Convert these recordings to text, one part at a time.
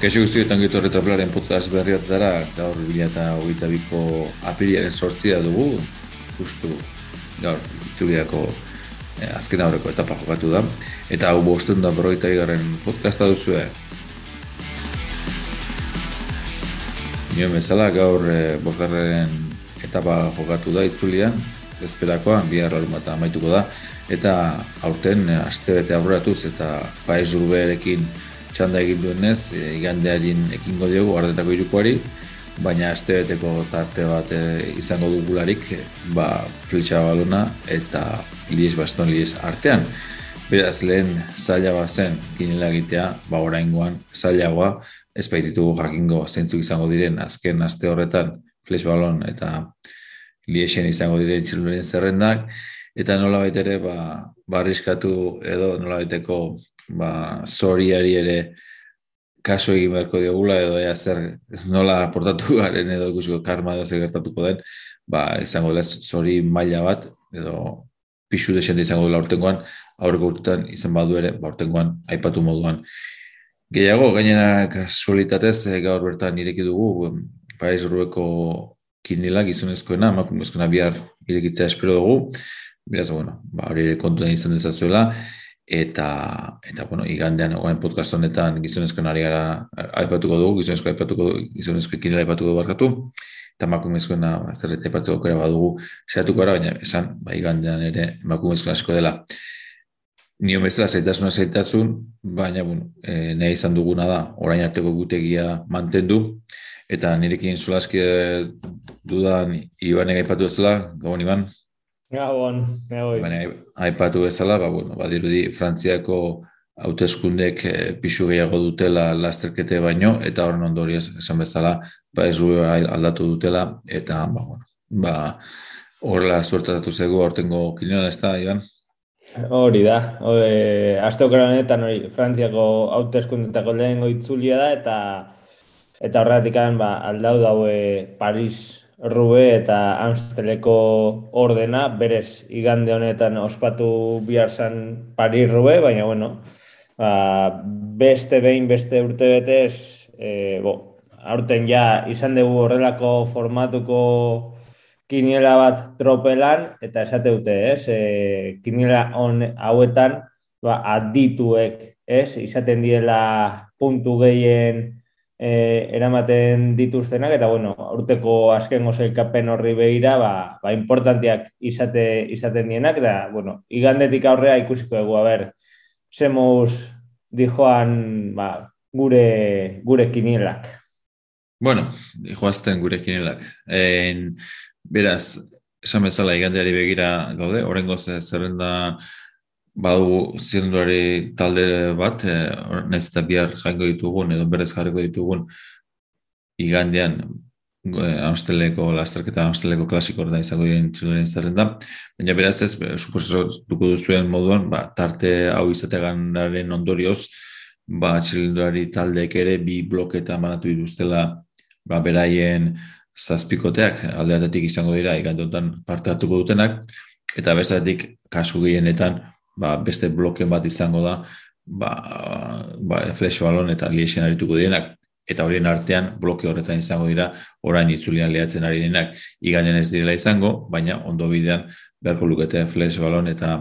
Kaixo guztietan gitu retraplaren podcast berriat dara, gaur bila eta hogeita biko apiriaren sortzia dugu, justu gaur itzuliako eh, azken aurreko etapa jokatu da, eta hau bosten da berroita igarren podcasta duzue. Nio bezala gaur eh, bosgarren etapa jokatu da itzulian, ezperakoan, bihar bat amaituko da, eta aurten eh, aste bete aurratuz eta paiz urbearekin txanda egin duenez, e, igandearin ekingo diogu gardetako irukoari, baina astebeteko tarte bat e, izango dugularik, e, ba, flitsa balona eta lies baston lies artean. Beraz, lehen zaila bat zen, ginela egitea, ba, oraingoan zailagoa, ez baititu jakingo zeintzuk izango diren, azken aste horretan, flex balon eta liesen izango diren txiluren zerrendak, eta nola ere, ba, barriskatu edo nola baiteko ba, zoriari ere kaso egin beharko diogula edo ea zer ez nola portatu garen edo ikusiko karma edo gertatuko den, ba, izango lez zori maila bat edo pixu desente izango dela urtengoan, aurreko urtetan izan badu ere, ba, urtengoan aipatu moduan. Gehiago, gainera kasualitatez eh, gaur bertan ireki dugu, Paiz Rueko kinila gizonezkoena, emakumezkoena bihar irekitzea espero dugu, Beraz, bueno, ba, hori kontu da izan dezazuela, eta eta bueno, igandean orain podcast honetan gizonezkoen ari gara aipatuko dugu, gizonezko aipatuko gizonezko kinela aipatuko barkatu eta emakumezkoena ba, zerreta aipatzeko aukera badugu saiatuko gara, baina esan ba igandean ere emakumezkoen asko dela. Nio bezala zaitasun zaitasun, baina bueno, e, nahi izan duguna da orain arteko gutegia mantendu eta nirekin solaski dudan Ibanek aipatu ezela, gabon Iban. Gabon, egoiz. Baina, haipatu bezala, ba, bueno, badirudi Frantziako hauteskundek e, pixu gehiago dutela lasterkete baino, eta horren ondorioz esan bezala, ba, ez aldatu dutela, eta, ba, bueno, ba, horrela zuertatu zego hortengo kinioa ez da, Iban? Hori da, hori, azte honetan hori, Frantziako hauteskundetako lehen goitzulia da, eta eta horretik ba, aldau daue Paris Rube eta Amsteleko ordena, berez, igande honetan ospatu bihar zan Paris Rube, baina, bueno, ba, beste behin, beste urte betez, e, bo, aurten ja izan dugu horrelako formatuko kiniela bat tropelan, eta esate dute, ez, e, kiniela on, hauetan, ba, adituek, ez, izaten diela puntu gehien, eh, eramaten dituztenak, eta bueno, urteko azken gozailkapen horri behira, ba, ba importantiak izate, izaten dienak, eta bueno, igandetik aurrea ikusiko dugu, a ber, zemuz dijoan ba, gure, gure kinielak. Bueno, dijoazten gure kinielak. En, beraz, esan bezala igandeari begira gaude, horrengo zerrenda badu zirenduari talde bat, e, nahiz eta bihar jango ditugun, edo berez jarriko ditugun, igandean e, Amsteleko, lasterketa Amsteleko klasiko da izango diren txuduren zerren da, baina beraz ez, suposatuko duzuen moduan, ba, tarte hau izategan daren ondorioz, ba, txilinduari taldeek ere bi bloketa manatu dituztela ba, beraien zazpikoteak aldeatetik izango dira igandotan parte hartuko dutenak, eta bezatik kasu gehienetan ba, beste bloke bat izango da ba, ba, flash balon eta liesen arituko dienak. Eta horien artean bloke horretan izango dira orain itzulian lehatzen ari denak. Iganen ez direla izango, baina ondo bidean beharko lukete flash balon eta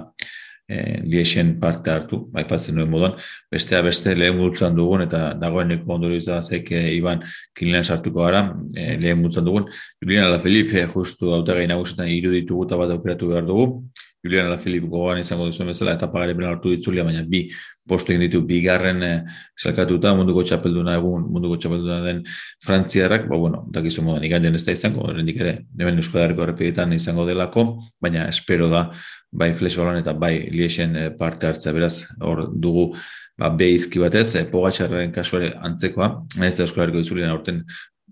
e, liesen parte hartu, aipatzen duen moduan, bestea beste lehen gutzen dugun eta dagoeneko ondorioz da zeke iban kilinan sartuko gara, e, lehen gutzen dugun, Julian Alaphilippe justu autagai nagusetan iruditu guta bat operatu behar dugu, Julian Ala Filip gogoan izango duzuen bezala, eta pagare bera hartu ditzulia, baina bi postu egin ditu. Bigarren eh, salkatuta munduko txapelduna egun, munduko txapelduna den frantziarrak, ba, bueno, dakizu modan ikan ez da izango, horrendik ere, hemen euskadariko errepidetan izango delako, baina espero da, bai flash balon eta bai liesen eh, parte hartza beraz, hor dugu, ba, behizki batez, e, pogatxarren kasuare antzekoa, ez da euskadariko ditzulia aurten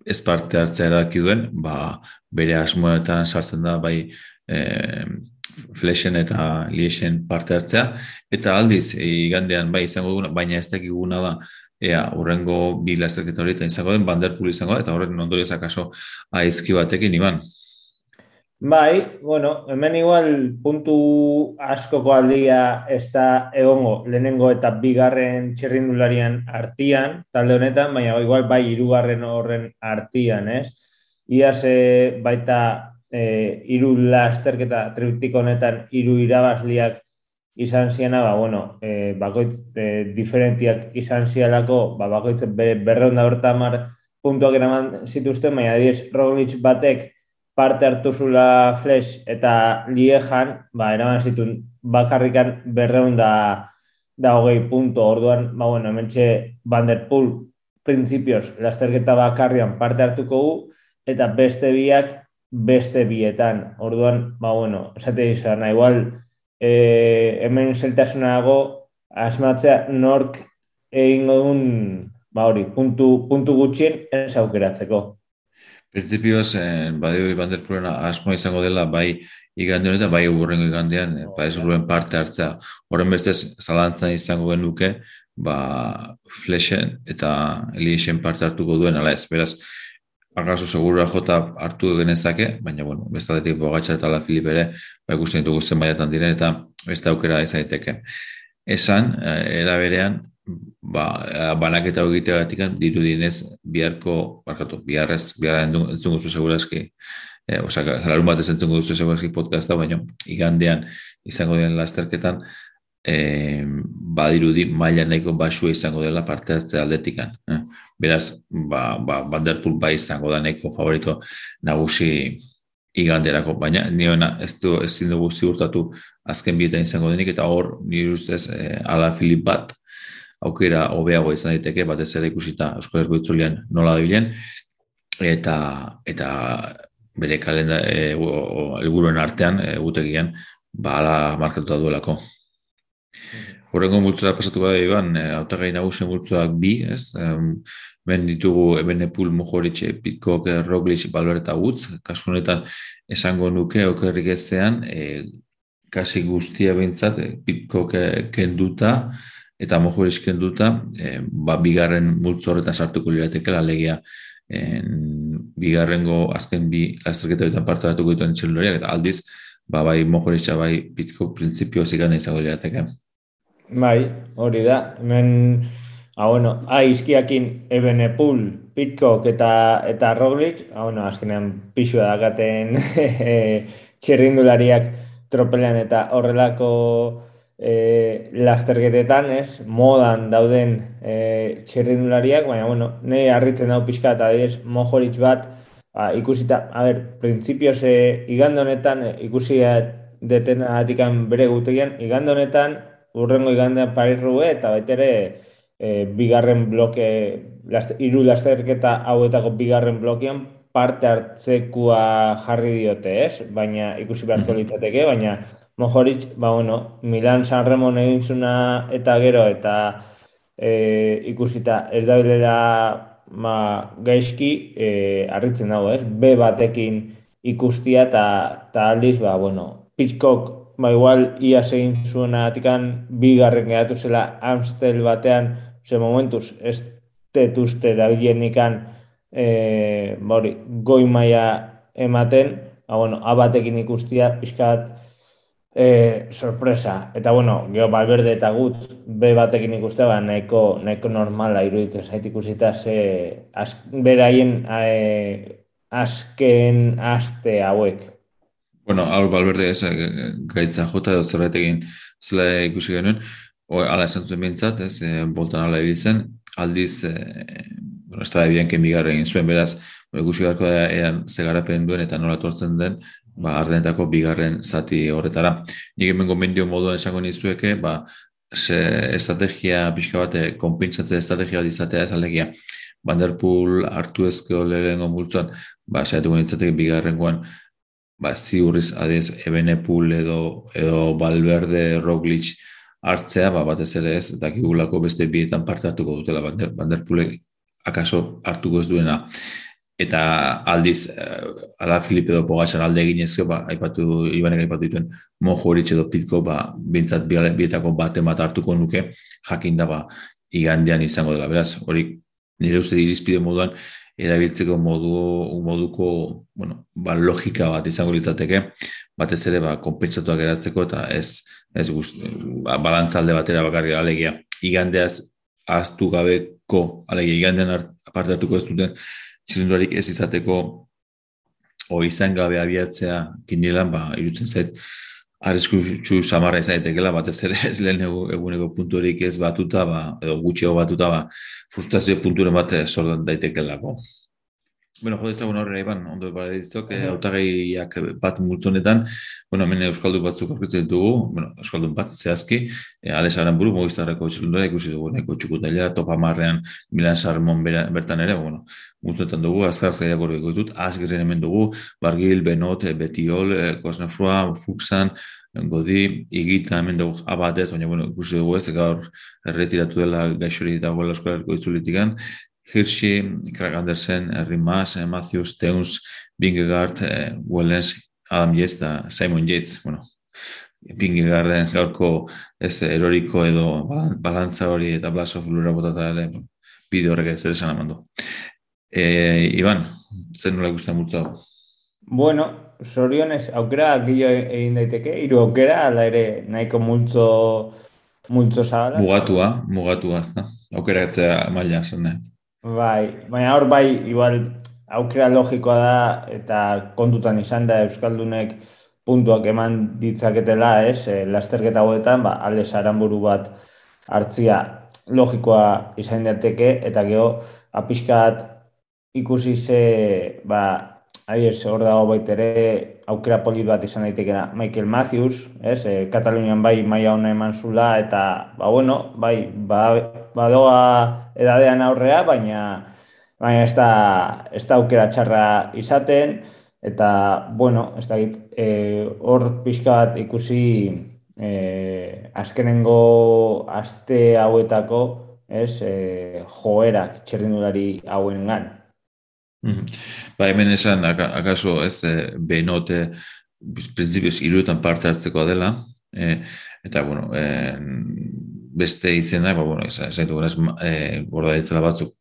ez parte hartzea eraki duen, ba, bere asmoetan sartzen da, bai, eh, flashen eta liesen parte hartzea, eta aldiz, igandean bai izango duguna, baina ez dakiguna da, ea, urrengo bi lasterketa hori izango den, banderpul izango da, eta horren ondori ezakaso aizki batekin, iban. Bai, bueno, hemen igual puntu askoko aldia ez da egongo lehenengo eta bigarren txirrindularian artian, talde honetan, baina igual bai hirugarren horren artian, ez? Iaz e, baita e, iru lasterketa triptiko honetan hiru irabazliak izan ziena, ba, bueno, e, bakoitz e, diferentiak izan zialako, ba, bakoitz berreunda hortamar puntuak eraman zituzten, baina adiez Roglic batek parte hartu zula flash eta liejan, ba, eraman zituen bakarrikan berreun da, hogei punto, orduan, ba, bueno, mentxe Vanderpool prinsipioz, lasterketa bakarrian parte hartuko gu, eta beste biak beste bietan, orduan, ba, bueno, esate izan, igual, e, hemen zeltasunago, asmatzea nork egin duen, ba hori, puntu, puntu gutxien ez aukeratzeko. Printzipioz, eh, badio Vanderpoolen asmoa izango dela bai igande honetan, bai urrengo igandean, eh, ba ez parte hartzea. Horren bestez, zalantzan izango genuke, ba Flashen eta Eliesen parte hartuko duen, ala ez, beraz, akaso segurua jota hartu genezake, baina, bueno, bestaletik bogatxa eta la Filip ere, ba ikusten ditugu zen diren, eta beste aukera ez daiteke. Esan, eh, era berean, ba, eh, banaketa egitea batik diru dinez biharko, barkatu, biharrez, biharra entzungo zu segurazki, e, oza, zalarun bat ez entzungo zu segurazki podcasta, baina igandean izango den lasterketan, e, badirudi maila nahiko basua izango dela parte hartze aldetikan. Eh? Beraz, ba, ba, Vanderpool bai izango da nahiko favorito nagusi iganderako, baina niona ez du ez dugu ziurtatu azken bietan izango denik, eta hor, nire ustez, e, ala Filip bat, aukera hobeago izan daiteke batez ere ikusita Euskal Herriko Itzulian nola dabilen. Eta eta bere kalenda e, artean egutegian ba ala markatuta duelako. Horrengo multzora pasatu bada iban, e, autagai nagusen multzoak bi, ez? ben ditugu Ebenepul, Mojoritxe, Pitkok, Roglic, Balor eta Utz, kasu honetan esango nuke okerrik ezean, e, kasi guztia bintzat, e, Pitkok kenduta, eta mojo erisken duta, e, ba, bigarren multzo horretan sartuko lirateke alegia en, bigarrengo azken bi lasterketa betan parte datuko dituen txelulariak, eta aldiz, ba, bai mojo bai bitko prinsipio zikan izango lirateke. Bai, hori da, hemen, ha, bueno, ha, izkiakin ebene pul, eta, eta Roglic, ha, bueno, azkenean pixua dakaten txerrindulariak tropelean eta horrelako e, lasterketetan, ez, modan dauden e, txirrindulariak, baina, bueno, nahi harritzen dau pixka eta adiez, mojoritz bat, ba, ikusita, a ber, prinsipioz e, igande honetan, e, ikusi deten atikan bere gutegian, igande honetan, urrengo igandean parirrue, eta baitere, e, bigarren bloke, laster, iru lasterketa hauetako bigarren blokean, parte hartzekua jarri diote, ez? Baina ikusi beharko litzateke, baina Mojoritz, ba, bueno, Milan San Ramon egin zuna eta gero, eta e, ikusita ez da bilera ma, gaizki, e, arritzen dago, ez? B batekin ikustia eta aldiz, ba, bueno, Pitchcock, ba, igual, ia egin zuena atikan, bigarren geratu zela Amstel batean, ze momentuz, ez tetuzte da bilenikan, e, ba, goi maia ematen, ba, bueno, A batekin ikustia, pixkat, e, sorpresa. Eta bueno, geho balberde eta gut, be batekin ikuste, ba, nahiko, nahiko normala iruditzen zait ikusita ze az, beraien e, azken aste hauek. Bueno, hau balberde ez gaitza jota edo zerretekin zela ikusi genuen, o, ala esan zuen bintzat, ez, e, boltan ala ebitzen, aldiz, e, bueno, ez da ebian kemigarren zuen, beraz, ikusi garko da ean zegarapen duen eta nola tortzen den, ba, ardenetako bigarren zati horretara. Nik hemen gomendio moduan esango nizueke, ba, ze estrategia pixka bate, konpintzatze estrategia izatea ez alegia. Vanderpool hartu ezkeo lehenengo multzuan, ba, saiatu nitzateke bigarren guan, ba, ziurriz adiez Ebenepul edo, edo Valverde, Roglic hartzea, ba, batez ere ez, eta kigulako beste bietan parte hartuko dutela Vanderpoolek akaso hartuko ez duena. Eta aldiz uh, ala Filipe edo Pogacar alde egin ezko, ba, aipatu, ibanek aipatu dituen mojo hori edo pitko, ba, bintzat bietako bat emat hartuko nuke, jakin da, ba, igandean izango dela, beraz, hori nire uste irizpide moduan, erabiltzeko modu, moduko bueno, ba, logika bat izango litzateke, batez ere ba, konpentsatuak eratzeko eta ez, ez gust, ba, balantzalde batera bakarri alegia. Igandeaz ahaztu gabeko, alegia, igandean aparte hartuko ez duten txilindurarik ez izateko o izan gabe abiatzea kinielan, ba, irutzen zait, arrisku txu samarra izan daitekela, batez ere ez lehen eguneko punturik ez batuta, ba, edo gutxio batuta, ba, frustrazio punturen bat sortan daitekelako. Bueno, jode ezagun horrela iban, ondo bara ditzok, eh, autagaiak bat multzonetan, bueno, hemen Euskaldun batzuk aurkitzen ditugu, bueno, Euskaldun bat zehazki, eh, Alex Aramburu, Mogistarreko txilundura ikusi dugu, neko txukutailea, topa marrean, Milan Sarmon bertan ere, bueno, multzonetan dugu, azkar zaiak hori ditut, azgirren hemen dugu, Bargil, Benot, Betiol, eh, Kosnefroa, Fuxan, Godi, Igita hemen dugu abatez, baina, bueno, ikusi dugu ez, gaur erretiratu dela gaixori dagoela eskolarko itzulitikan, Hirschi, Craig Andersen, Rimas, eh, Matthews, Teuns, Bingegaard, eh, Wellens, Adam Yates eta Simon Yates. Bueno, Bingegaarden gaurko ez eroriko edo balantza hori eta Blasov lura botata ere bideo horrek ez esan amandu. E, Iban, zen nola ikusten multza Bueno, sorionez, aukera gillo egin daiteke, hiru aukera, ala ere nahiko multzo multzo zabala. Mugatua, mugatua, ez da. Aukera etzea maila, zen Bai, baina hor bai, igual, aukera logikoa da, eta kontutan izan da Euskaldunek puntuak eman ditzaketela, ez, e, lasterketa hauetan, ba, alde saranburu bat hartzia logikoa izan dateke, eta geho, apiskat ikusi ze, ba, Aier, hor dago baitere aukera polit bat izan daitekena Michael Matthews, ez? E, Katalunian bai maia hona eman zula eta, ba, bueno, bai, ba, badoa edadean aurrea, baina baina ez da, ez da aukera txarra izaten, eta, bueno, ez da e, hor pixka bat ikusi e, azkenengo aste hauetako, ez, e, joerak txerdinulari hauen Mhm. Ba, hemen esan, akaso, ez, e, benote, prinsipioz, iruetan parte hartzeko dela, e, eta, bueno, e, beste izena, ba, bueno, esan, esan e, borda ditzela batzuk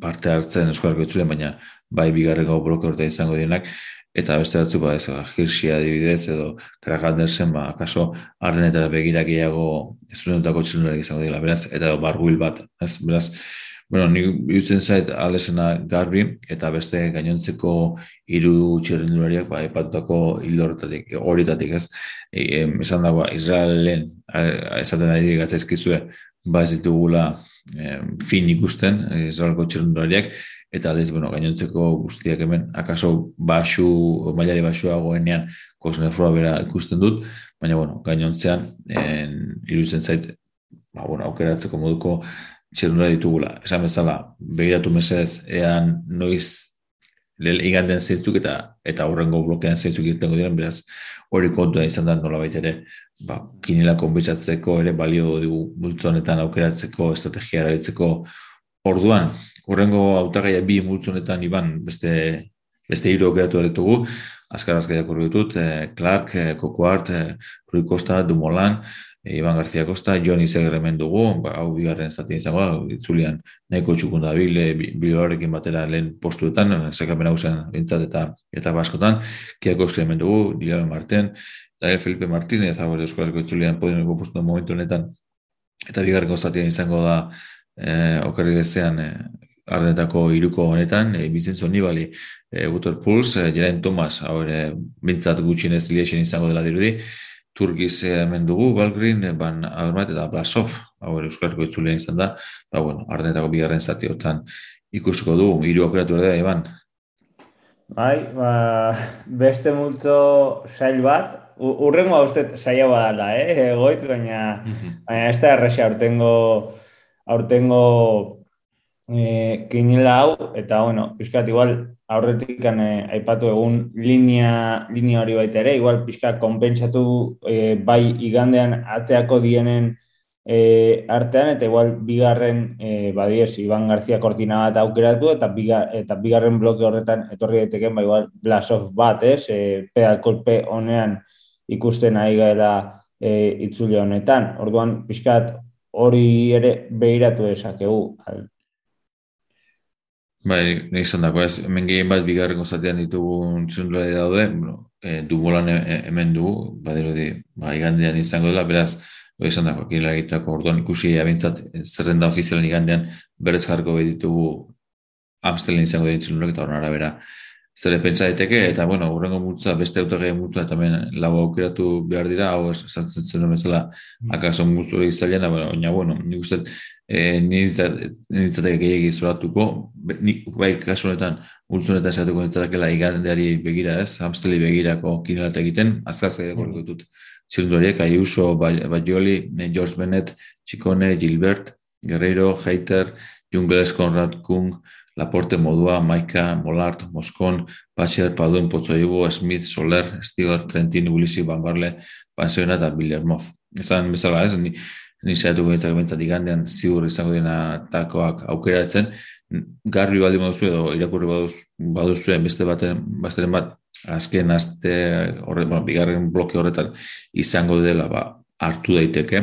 parte hartzen eskuarko itzulen, baina bai bigarreko bloke izango dienak, eta beste batzu, ba, ez, ba, Hirschia adibidez, edo Craig Andersen, ba, akaso, arden eta begirak gehiago ez izango dela, beraz, eta barguil bat, ez, beraz, Bueno, ni biutzen zait alesena garbi eta beste gainontzeko hiru txirrindulariak ba epatutako hilortatik horitatik ez? E, esan dago Israelen esaten ari gatzaizkizue ba ez ditugula e, fin ikusten Israelko txirrindulariak eta aldiz, bueno, gainontzeko guztiak hemen akaso basu, mailari basuagoenean kosnefroa bera ikusten dut, baina, bueno, gainontzean iruditzen zait, ba, bueno, aukeratzeko moduko txerrura ditugula. Esan bezala, begiratu mesez, ean noiz iganden zeintzuk eta eta horrengo blokean zeintzuk irtengo diren, beraz hori kontua izan da nola ere, ba, kinila konbitzatzeko ere balio dugu multzonetan aukeratzeko, estrategia erabiltzeko orduan, horrengo autagaia bi multzonetan iban beste beste hiru aukeratu ditugu, azkar azkar ditut, eh, Clark, eh, Kokoart, eh, Rui Costa, Dumolan, e, Iban García Costa, Joni Zegremen dugu, ba, hau bigarren zaten izango, itzulian nahiko txukun da bile, biloarekin batera lehen postuetan, sekapen hau zen bintzat eta eta baskotan, Kiako Zegremen dugu, Dilabe Marten, Daniel Felipe Martin, eta hori eskolarko itzulian podiumeko postu momentu honetan, eta bigarren zaten izango da e, okarri gezean e, ardenetako iruko honetan, e, Vincenzo Nibali, e, Butor Puls, e, Jerain Thomas, hau ere, bintzat gutxinez liexen izango dela dirudi, Turkiz hemen dugu, Balgrin, Ban Almat eta Blasov, hau ere euskarko itzulean izan da, ba, bueno, ardenetako bigarren zati hortan ikusko du, hiru ere da, Iban. Bai, ba, beste multzo sail bat, urrengo hau uste saia badala, eh? Goitz, baina, mhm. baina ez da errexia aurtengo, aurtengo eh, kinila hau, eta, bueno, pixkat, igual, aurretik eh, aipatu egun linea, linea hori baita ere, igual pixka konpentsatu eh, bai igandean ateako dienen eh, artean, eta igual bigarren eh, badiez Iban Garzia kortina bat aukeratu, eta, bigar, eta bigarren bloke horretan etorri daiteken bai igual Blasov bat, ez, eh, pedal kolpe honean ikusten ari gaela eh, itzule honetan. Orduan, pixkat hori ere behiratu esakegu Bai, nahi izan dako ez, hemen gehien bat bigarren gozatean ditugun txundulari daude, bueno, e, dumolan e, hemen du, badero di, ba, igandean izango dela, beraz, hori izan dako, kirela egitako orduan ikusi abintzat, zerrenda ofizialen igandean berez jarko ditugu Amstelen izango den txundulak eta horren arabera zer pentsa daiteke, eta bueno, urrengo multza, beste autogai multza, eta hemen lau aukeratu behar dira, hau esantzen zuen bezala, mm. akaso multzu hori izalena, baina, bueno, nik uste, e, nintzateke gehiagi zoratuko, nik bai kasu honetan, multzu honetan esatuko nintzatakela igandeari begira ez, hamsteli begirako kinelat egiten, azkaz mm. dut zirundu horiek, Ayuso, Baioli, George Bennett, Chikone, Gilbert, Guerreiro, Heiter, Jungles, Conrad, Kung, Laporte modua, Maika, Molart, Moskon, Patxer, Paduen, Potzoibo, Smith, Soler, Stigor, Trentin, Ulisi, Bambarle, Pansiona eta Billermoz. Ezan bezala ez, ni, ni saiatu gintzak bentsat igandean ziur izango dena takoak aukeratzen, garbi baldi moduzu edo irakurri baduzu beste baten, basteren bat, azken azte, horre, bueno, bigarren bloke horretan izango dela, ba, hartu daiteke.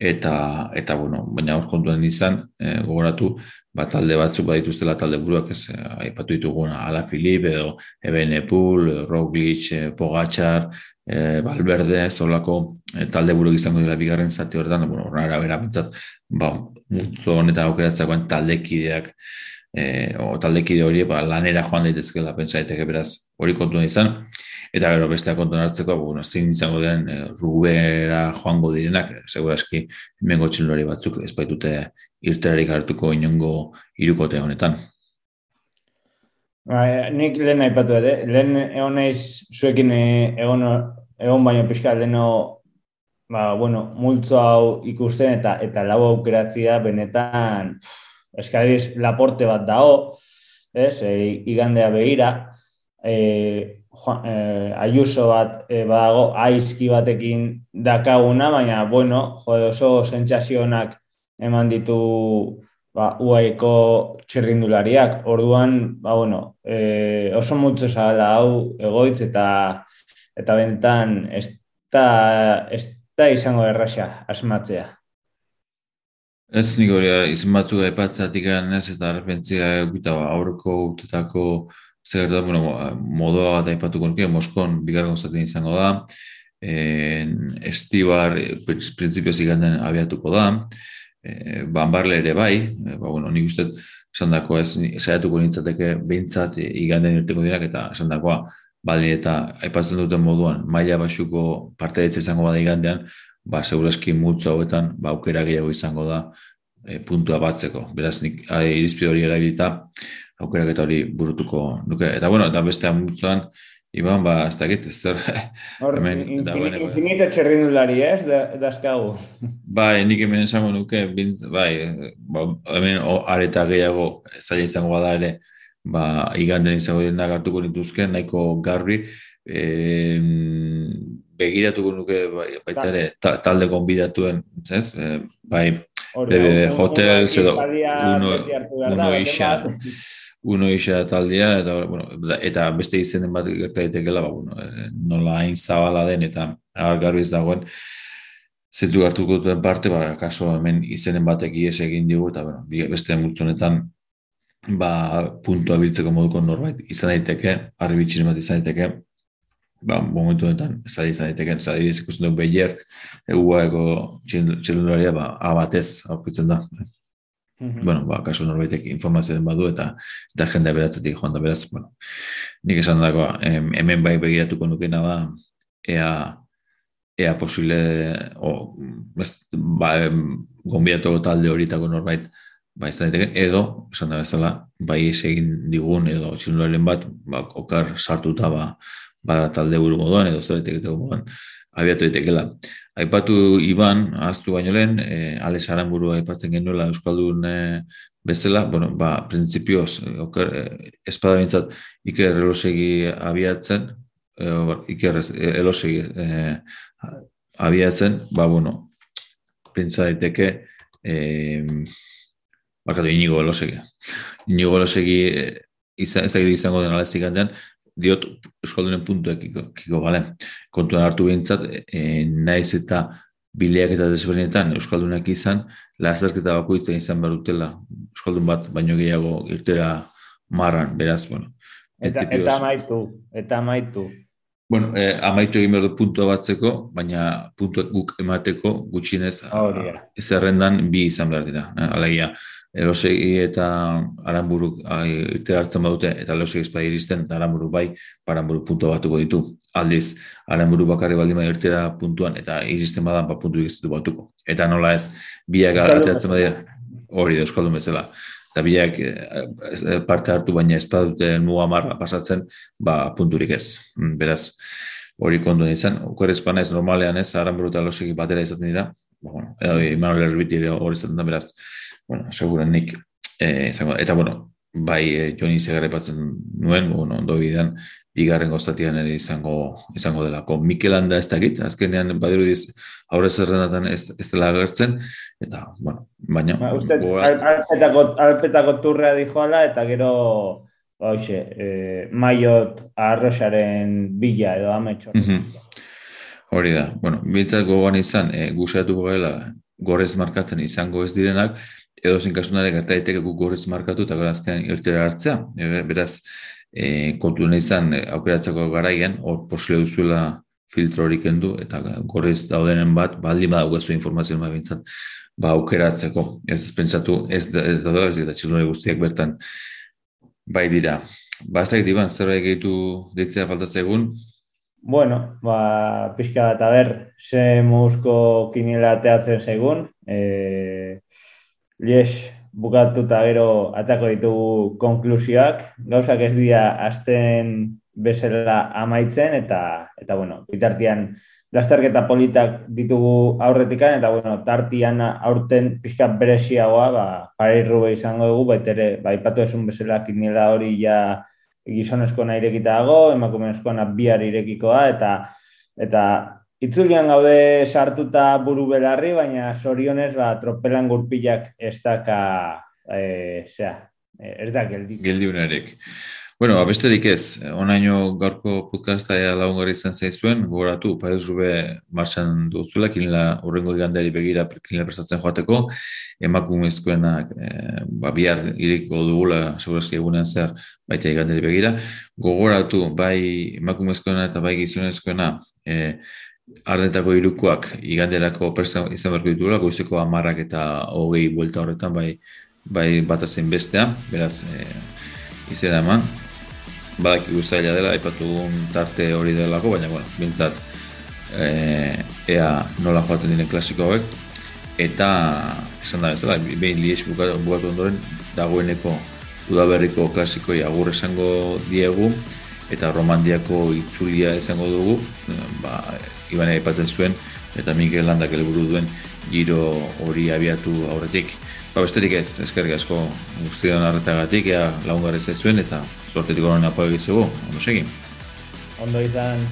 Eta eta bueno baina hor kontuan izan e, gogoratu ba talde batzuk badituztela talde buruak ez eh, aipatu dituguna Ala Filip edo Ebenepul Roglic e, Pogacar e, Valverde solako e, talde buruak izango dira bigarren zati horretan bueno horra bera pentsat ba multzo honetan aukeratzekoan taldekideak e, o taldekide hori ba, lanera joan daitezkela pentsa daiteke beraz hori kontuan izan Eta gero bestea kontuan hartzeko, bueno, zein izango den e, rubera joango direnak, segura eski, mengo txilori batzuk, ez baitute irterarik hartuko inongo irukote honetan. Ba, nik lehen aipatu ere, lehen egon naiz zuekin eh, egon, egon baino pixka leheno ba, bueno, multzo hau ikusten eta eta lau aukeratzia benetan eskadiz laporte bat dao, ez, e, igandea behira, e, Juan, eh, Ayuso bat eh, badago aizki batekin dakaguna, baina, bueno, jode oso sentsazionak eman ditu ba, uaiko txirrindulariak. Orduan, ba, bueno, eh, oso mutzu zala hau egoitz eta eta bentan ez da izango erraxa asmatzea. Ez nik hori izan batzuk aipatzatik ez eta arrepentzia egita aurreko urtetako zer da, bueno, modoa bat aipatuko nuke, Moskon bigarren gozatzen izango da, en, estibar, prinsipioz iganden abiatuko da, e, banbarle ere bai, e, ba, bueno, nik uste esan dako ez, zaiatuko nintzateke behintzat iganden irteko dinak, eta esan dakoa, bali eta aipatzen duten moduan, maila basuko parte izango bada igandean, ba, segurazki multzu hauetan, ba, aukera gehiago izango da, e, puntua batzeko. Beraz, nik irizpide hori erabilita, aukerak eta hori burutuko nuke. Eta bueno, eta beste amutzuan, Iban, ba, ez dakit, zer... Hor, infinito txerrindulari, ez, dazkagu. Bai, nik hemen esango nuke, bintz, bai, ba, hemen o, areta gehiago zaila izango bada ere, ba, iganden izango dira nagartuko nituzke, nahiko garbi, e, begiratuko nuke, bai, baita ere, ta, talde konbidatuen, ez, e, bai, Bebe, hotel, edo, uno, uno isa, uno isa taldea, eta, bueno, eta beste izenen bat gerta daitekela, ba, bueno, eh, nola hain zabala den, eta agar garbiz dagoen, zetu hartuko duten parte, ba, kaso hemen izenen batek ies egin digu, eta, bueno, beste multzonetan, ba, puntua biltzeko moduko norbait izan daiteke, harri bitxin bat izan daiteke, ba, momentu honetan, da izan daiteke, da ikusten dut behier, eguaeko txilundaria, ba, abatez, aurkitzen da. Mm Bueno, ba, kasu norbaitek informazio den badu eta eta jendea beratzetik joan da beraz, bueno, nik esan dago, hemen bai begiratuko nukena da, ea, ea posible, o, ez, ba, gombiatuko talde horietako norbait, ba, ez daiteke, edo, esan da bezala, bai egin digun, edo txilundarien bat, ba, okar sartuta, ba, ba, talde buru moduan edo zerbait egiteko moduan abiatu daitekela. Aipatu Iban, ahaztu baino lehen, e, Alex Aramburu aipatzen genuela Euskaldun e, bezala, bueno, ba, prinsipioz, e, oker, e, espada bintzat, Iker Elosegi abiatzen, e, Iker Elosegi e, abiatzen, ba, bueno, printza daiteke, e, bakatu, inigo Elosegi. Inigo Elosegi, e, izan, ez da izango den alezik gandean, diot euskaldunen puntuek kiko, bale? Kontuan hartu behintzat, e, naiz eta bileak eta desberdinetan euskaldunak izan, lazarketa bakoitzen izan behar dutela euskaldun bat, baino gehiago irtera marran, beraz, bueno. Eta, eta amaitu, eta amaitu. Bueno, eh, amaitu egin behar du puntua batzeko, baina puntuak guk emateko gutxinez zerrendan bi izan behar dira. Eh? Erosegi eta aranburuk irte hartzen badute, eta erosegi ezpa iristen, aranburu bai, aranburu puntua batuko ditu. Aldiz, aranburu bakarri baldin bai irtera puntuan, eta iristen badan, ba, puntu ikizitu batuko. Eta nola ez, biak ateratzen badira, hori da, euskaldun bezala eta biak eh, parte hartu baina ez badute muga marra pasatzen, ba, punturik ez. Mm, beraz, hori kontu izan, okorez ez normalean ez, aran brutal osiki batera izaten dira, ba, bueno, edo Imanol Erbiti hori izaten da, beraz, bueno, seguren nik, e, eta bueno, bai e, Joni Zegarre batzen nuen, bueno, ondo bidean, bigarren goztatian ere izango izango delako. Mikel Anda ez dakit, azkenean badiru diz, aurre zerrenatan ez, ez dela agertzen, eta, bueno, baina... Ba, uste, alpetako, alpetako turrea dijoala, eta gero, hoxe, eh, maiot arrosaren bila edo ametxo. Hori da, bueno, bintzat gogoan izan, e, gusatu goela, gorez markatzen izango ez direnak, edo zen kasunare gerta daiteke gu gorez markatu eta gara azken irtera hartzea. E, beraz, e, kontu izan e, aukeratzeko garaian, hor posible duzuela filtro hori kendu, eta gorriz daudenen bat, baldi ma daugazu informazio ma bintzat, ba aukeratzeko, ez pentsatu, ez, ez da ez da txilunari guztiak bertan, bai dira. Ba, ez da diban, zerbait gehitu ditzea falta egun? Bueno, ba, pixka bat, ber, ze musko kinila teatzen segun, e, lies, bukatu eta gero atako ditugu konklusioak, gauzak ez dira azten bezala amaitzen, eta, eta bueno, bitartian lasterketa politak ditugu aurretikan, eta bueno, tartian aurten pixka bereziagoa, ba, irrube izango dugu, baitere, ba, ipatu esun bezala kinila hori ja gizonezko nahi irekita dago, emakumezko bihar irekikoa, eta eta Itzulian gaude sartuta buru belarri, baina sorionez, ba, tropelan gurpilak ez daka, e, zera, ez da geldi. Geldi unarek. Bueno, abesterik ez, onaino gaurko podcasta ea lagungarri izan zaizuen, gogoratu, Paez Rube martxan duzuela, kinela urrengo igandari begira kinela prestatzen joateko, emakumezkoenak e, ba, bihar iriko dugula, segurazki egunean zer, baita igandari begira. Gogoratu, bai emakumezkoena eta bai gizionezkoena, e, Ardetako irukoak iganderako presa izan berko dituela, goizeko amarrak eta hogei buelta horretan bai, bai bat bestea, beraz e, izena eman. Badak iguzaila dela, aipatu tarte hori delako, baina bueno, bintzat e, ea nola joaten diren klasiko hauek. Eta, esan da bezala, behin lies bukatu, ondoren, dagoeneko udaberriko klasikoi agur esango diegu, eta romandiako itzulia izango dugu, ba, Ibane aipatzen zuen, eta Mikel Landak helburu duen giro hori abiatu aurretik. Ba, besterik ez, eskerrik asko guztion arretagatik, ea lagungarez ez zuen, eta sortetik horren apoio egizugu, ondo segin. Ondo izan.